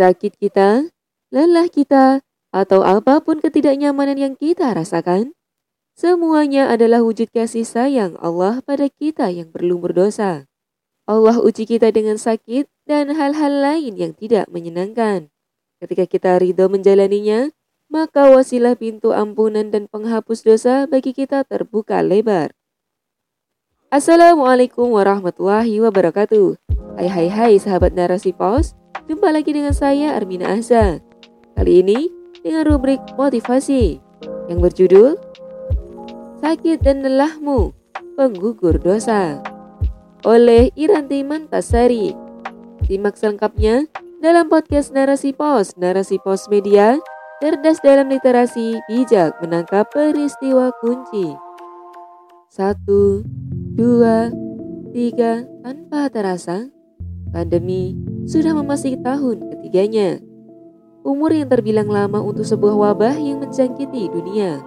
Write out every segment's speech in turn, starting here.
sakit kita, lelah kita, atau apa pun ketidaknyamanan yang kita rasakan, semuanya adalah wujud kasih sayang Allah pada kita yang belum berdosa. Allah uji kita dengan sakit dan hal-hal lain yang tidak menyenangkan. Ketika kita ridho menjalaninya, maka wasilah pintu ampunan dan penghapus dosa bagi kita terbuka lebar. Assalamualaikum warahmatullahi wabarakatuh. Hai hai hai sahabat narasi pos, jumpa lagi dengan saya Armina Azza. Kali ini dengan rubrik motivasi yang berjudul Sakit dan lelahmu, penggugur dosa oleh Iranti Mantasari. Simak selengkapnya dalam podcast Narasi Pos, Narasi Pos Media, cerdas dalam literasi, bijak menangkap peristiwa kunci. Satu, dua, tiga, tanpa terasa, pandemi sudah memasuki tahun ketiganya. Umur yang terbilang lama untuk sebuah wabah yang menjangkiti dunia.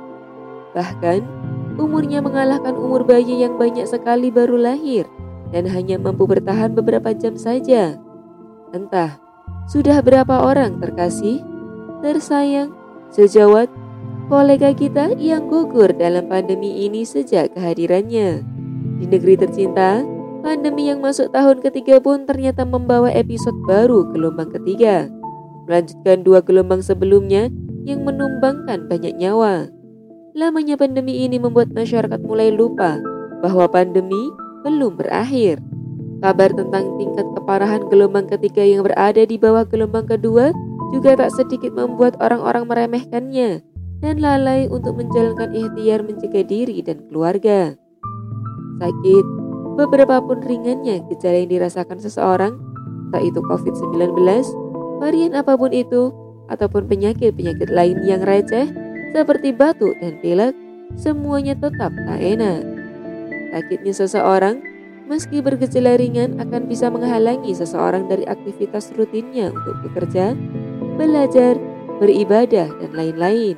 Bahkan, umurnya mengalahkan umur bayi yang banyak sekali baru lahir dan hanya mampu bertahan beberapa jam saja. Entah, sudah berapa orang terkasih, tersayang, sejawat, kolega kita yang gugur dalam pandemi ini sejak kehadirannya. Di negeri tercinta, pandemi yang masuk tahun ketiga pun ternyata membawa episode baru gelombang ketiga, melanjutkan dua gelombang sebelumnya yang menumbangkan banyak nyawa. Lamanya pandemi ini membuat masyarakat mulai lupa bahwa pandemi belum berakhir. Kabar tentang tingkat keparahan gelombang ketiga yang berada di bawah gelombang kedua juga tak sedikit membuat orang-orang meremehkannya dan lalai untuk menjalankan ikhtiar mencegah diri dan keluarga sakit, beberapa pun ringannya gejala yang dirasakan seseorang, tak itu COVID-19, varian apa pun itu, ataupun penyakit-penyakit lain yang receh seperti batuk dan pilek, semuanya tetap tak enak. Sakitnya seseorang, meski bergejala ringan akan bisa menghalangi seseorang dari aktivitas rutinnya untuk bekerja, belajar, beribadah, dan lain-lain.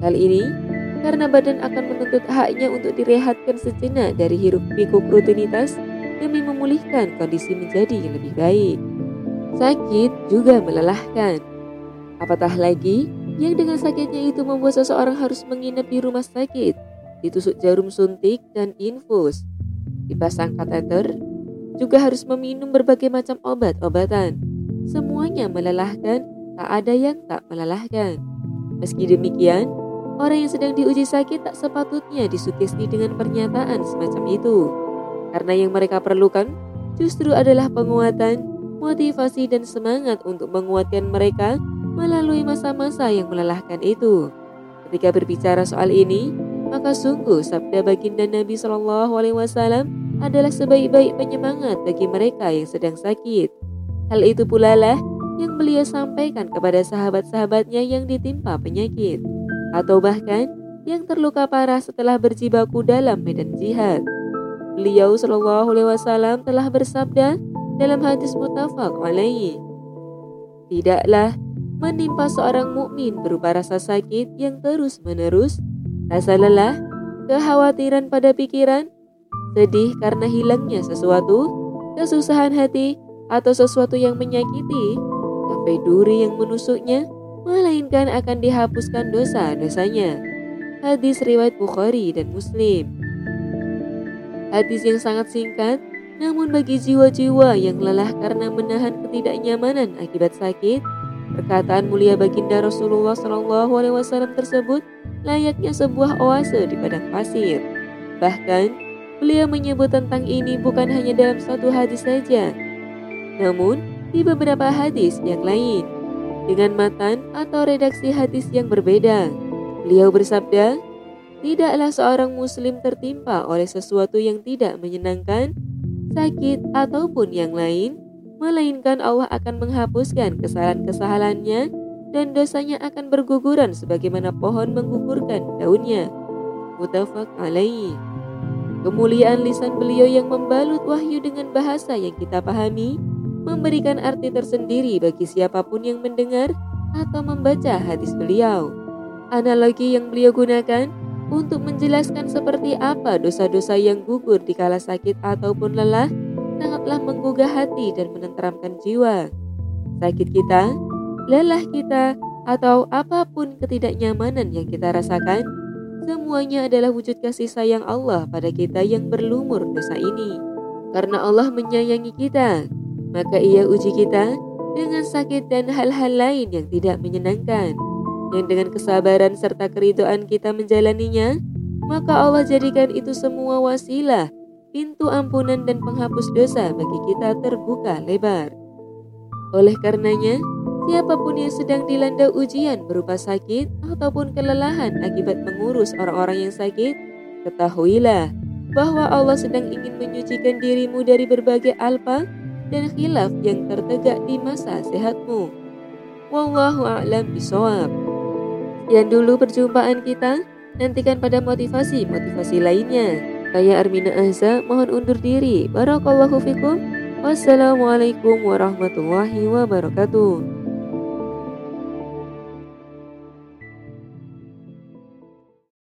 Hal ini karena badan akan menuntut haknya untuk direhatkan sejenak dari hiruk pikuk rutinitas demi memulihkan kondisi menjadi lebih baik. Sakit juga melelahkan. Apatah lagi yang dengan sakitnya itu membuat seseorang harus menginap di rumah sakit, ditusuk jarum suntik dan infus, dipasang kateter, juga harus meminum berbagai macam obat-obatan. Semuanya melelahkan, tak ada yang tak melelahkan. Meski demikian, Orang yang sedang diuji sakit tak sepatutnya disugesti dengan pernyataan semacam itu. Karena yang mereka perlukan justru adalah penguatan, motivasi dan semangat untuk menguatkan mereka melalui masa-masa yang melelahkan itu. Ketika berbicara soal ini, maka sungguh sabda baginda Nabi Shallallahu Alaihi Wasallam adalah sebaik-baik penyemangat bagi mereka yang sedang sakit. Hal itu pula lah yang beliau sampaikan kepada sahabat-sahabatnya yang ditimpa penyakit atau bahkan yang terluka parah setelah berjibaku dalam medan jihad. Beliau Shallallahu Alaihi Wasallam telah bersabda dalam hadis mutafak alaihi, tidaklah menimpa seorang mukmin berupa rasa sakit yang terus menerus, rasa lelah, kekhawatiran pada pikiran, sedih karena hilangnya sesuatu, kesusahan hati, atau sesuatu yang menyakiti, sampai duri yang menusuknya, melainkan akan dihapuskan dosa-dosanya. Hadis riwayat Bukhari dan Muslim. Hadis yang sangat singkat, namun bagi jiwa-jiwa yang lelah karena menahan ketidaknyamanan akibat sakit, perkataan mulia baginda Rasulullah SAW tersebut layaknya sebuah oase di padang pasir. Bahkan, beliau menyebut tentang ini bukan hanya dalam satu hadis saja, namun di beberapa hadis yang lain dengan matan atau redaksi hadis yang berbeda. Beliau bersabda, Tidaklah seorang muslim tertimpa oleh sesuatu yang tidak menyenangkan, sakit, ataupun yang lain, melainkan Allah akan menghapuskan kesalahan-kesalahannya dan dosanya akan berguguran sebagaimana pohon menggugurkan daunnya. Mutafak alaihi. Kemuliaan lisan beliau yang membalut wahyu dengan bahasa yang kita pahami memberikan arti tersendiri bagi siapa pun yang mendengar atau membaca hadis beliau. Analogi yang beliau gunakan untuk menjelaskan seperti apa dosa-dosa yang gugur di kala sakit ataupun lelah sangatlah menggugah hati dan menenteramkan jiwa. sakit kita, lelah kita, atau apa pun ketidaknyamanan yang kita rasakan, semuanya adalah wujud kasih sayang Allah pada kita yang berlumur dosa ini. Karena Allah menyayangi kita, maka ia uji kita dengan sakit dan hal-hal lain yang tidak menyenangkan. Yang dengan kesabaran serta keridoan kita menjalaninya, maka Allah jadikan itu semua wasilah, pintu ampunan dan penghapus dosa bagi kita terbuka lebar. Oleh karenanya, Siapa pun yang sedang dilanda ujian berupa sakit ataupun kelelahan akibat mengurus orang-orang yang sakit, ketahuilah bahwa Allah sedang ingin menyucikan dirimu dari berbagai alpa dan khilaf yang tertegak di masa sehatmu. Wallahu a'lam bisawab. Sekian dulu perjumpaan kita. Nantikan pada motivasi-motivasi lainnya. Saya Armina Azza mohon undur diri. Barakallahu fikum. Wassalamualaikum warahmatullahi wabarakatuh.